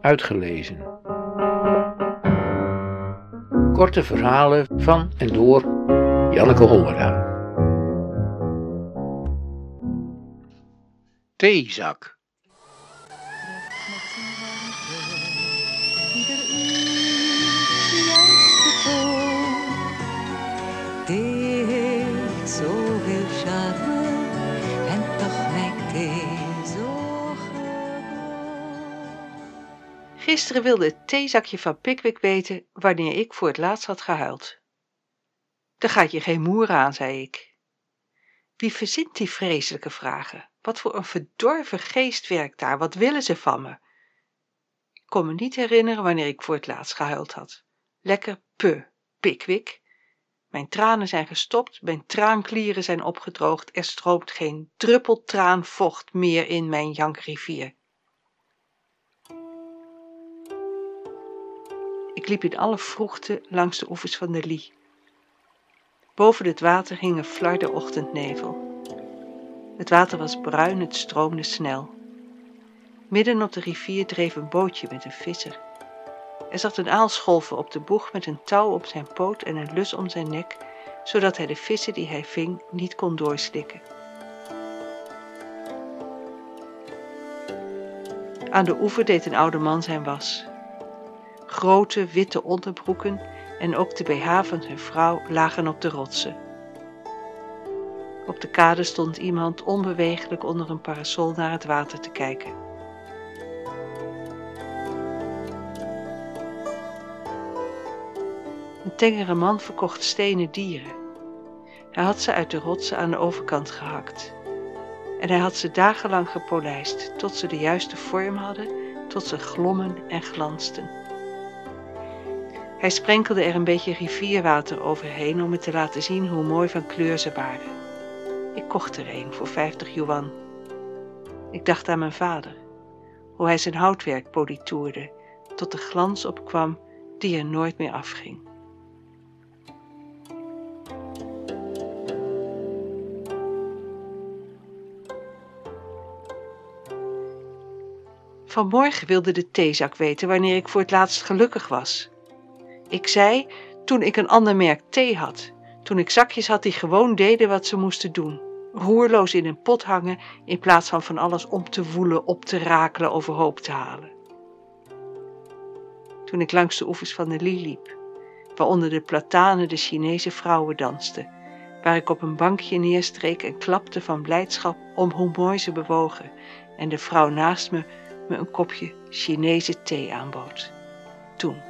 uitgelezen. Korte verhalen van en door Janneke Hollera. Theezak. Gisteren wilde het theezakje van Pickwick weten wanneer ik voor het laatst had gehuild. Daar gaat je geen moer aan, zei ik. Wie verzint die vreselijke vragen? Wat voor een verdorven geest werkt daar? Wat willen ze van me? Ik kon me niet herinneren wanneer ik voor het laatst gehuild had. Lekker pu, Pickwick. Mijn tranen zijn gestopt, mijn traanklieren zijn opgedroogd, er stroomt geen druppel traanvocht meer in mijn Ik liep in alle vroegte langs de oevers van de Lie. Boven het water hing een flarde ochtendnevel. Het water was bruin, het stroomde snel. Midden op de rivier dreef een bootje met een visser. Er zat een aalscholver op de boeg met een touw op zijn poot en een lus om zijn nek, zodat hij de vissen die hij ving niet kon doorslikken. Aan de oever deed een oude man zijn was. Grote witte onderbroeken en ook de BH van zijn vrouw lagen op de rotsen. Op de kade stond iemand onbeweeglijk onder een parasol naar het water te kijken. Een tengere man verkocht stenen dieren. Hij had ze uit de rotsen aan de overkant gehakt. En hij had ze dagenlang gepolijst, tot ze de juiste vorm hadden, tot ze glommen en glansten. Hij sprenkelde er een beetje rivierwater overheen om me te laten zien hoe mooi van kleur ze waren. Ik kocht er een voor 50 yuan. Ik dacht aan mijn vader, hoe hij zijn houtwerk politoerde, tot de glans opkwam die er nooit meer afging. Vanmorgen wilde de theezak weten wanneer ik voor het laatst gelukkig was. Ik zei toen ik een ander merk thee had, toen ik zakjes had die gewoon deden wat ze moesten doen, roerloos in een pot hangen in plaats van van alles om te woelen, op te rakelen, overhoop te halen. Toen ik langs de oevers van de Lie liep, waar onder de platanen de Chinese vrouwen dansten, waar ik op een bankje neerstreek en klapte van blijdschap om hoe mooi ze bewogen en de vrouw naast me me een kopje Chinese thee aanbood. Toen.